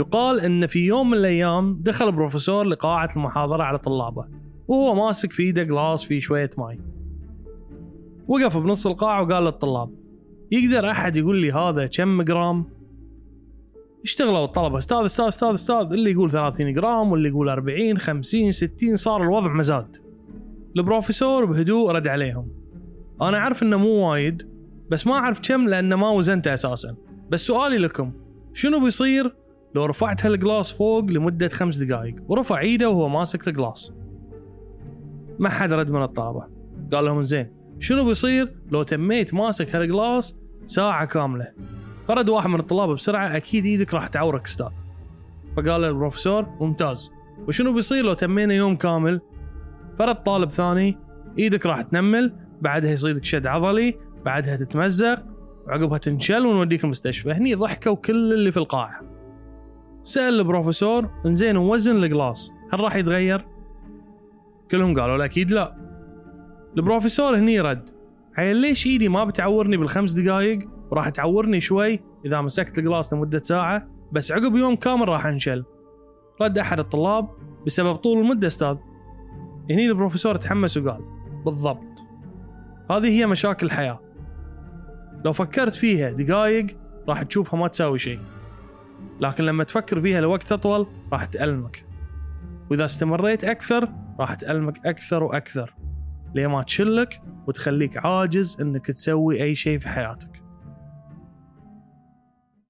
يقال إن في يوم من الأيام دخل بروفيسور لقاعة المحاضرة على طلابه وهو ماسك في إيده glass فيه شوية ماي. وقف بنص القاعة وقال للطلاب يقدر أحد يقول لي هذا كم جرام؟ اشتغلوا الطلبة أستاذ أستاذ أستاذ أستاذ اللي يقول 30 جرام واللي يقول 40 50 60 صار الوضع مزاد. البروفيسور بهدوء رد عليهم أنا أعرف إنه مو وايد بس ما أعرف كم لأنه ما وزنته أساسا. بس سؤالي لكم شنو بيصير لو رفعت هال glass فوق لمدة خمس دقائق ورفع ايده وهو ماسك ال glass ما حد رد من الطلبة. قال لهم زين شنو بيصير لو تميت ماسك هال glass ساعة كاملة؟ فرد واحد من الطلاب بسرعة أكيد إيدك راح تعورك أستاذ فقال البروفيسور ممتاز. وشنو بيصير لو تمينا يوم كامل؟ فرد طالب ثاني إيدك راح تنمل بعدها يصيدك شد عضلي بعدها تتمزق وعقبها تنشل ونوديك المستشفى. هني ضحكوا كل اللي في القاعة. سأل البروفيسور إنزين وزن ال glass هل راح يتغير؟ كلهم قالوا له أكيد لا. البروفيسور هني رد عيل ليش إيدي ما بتعورني بالخمس دقائق وراح تعورني شوي إذا مسكت ال glass لمدة ساعة بس عقب يوم كامل راح أنشل. رد أحد الطلاب بسبب طول المدة أستاذ. هني البروفيسور تحمس وقال بالضبط. هذه هي مشاكل الحياة لو فكرت فيها دقائق راح تشوفها ما تساوي شيء. لكن لما تفكر فيها لوقت أطول راح تألمك. وإذا استمريت أكثر راح تألمك أكثر وأكثر ليه ما تشلك وتخليك عاجز إنك تسوي أي شيء في حياتك.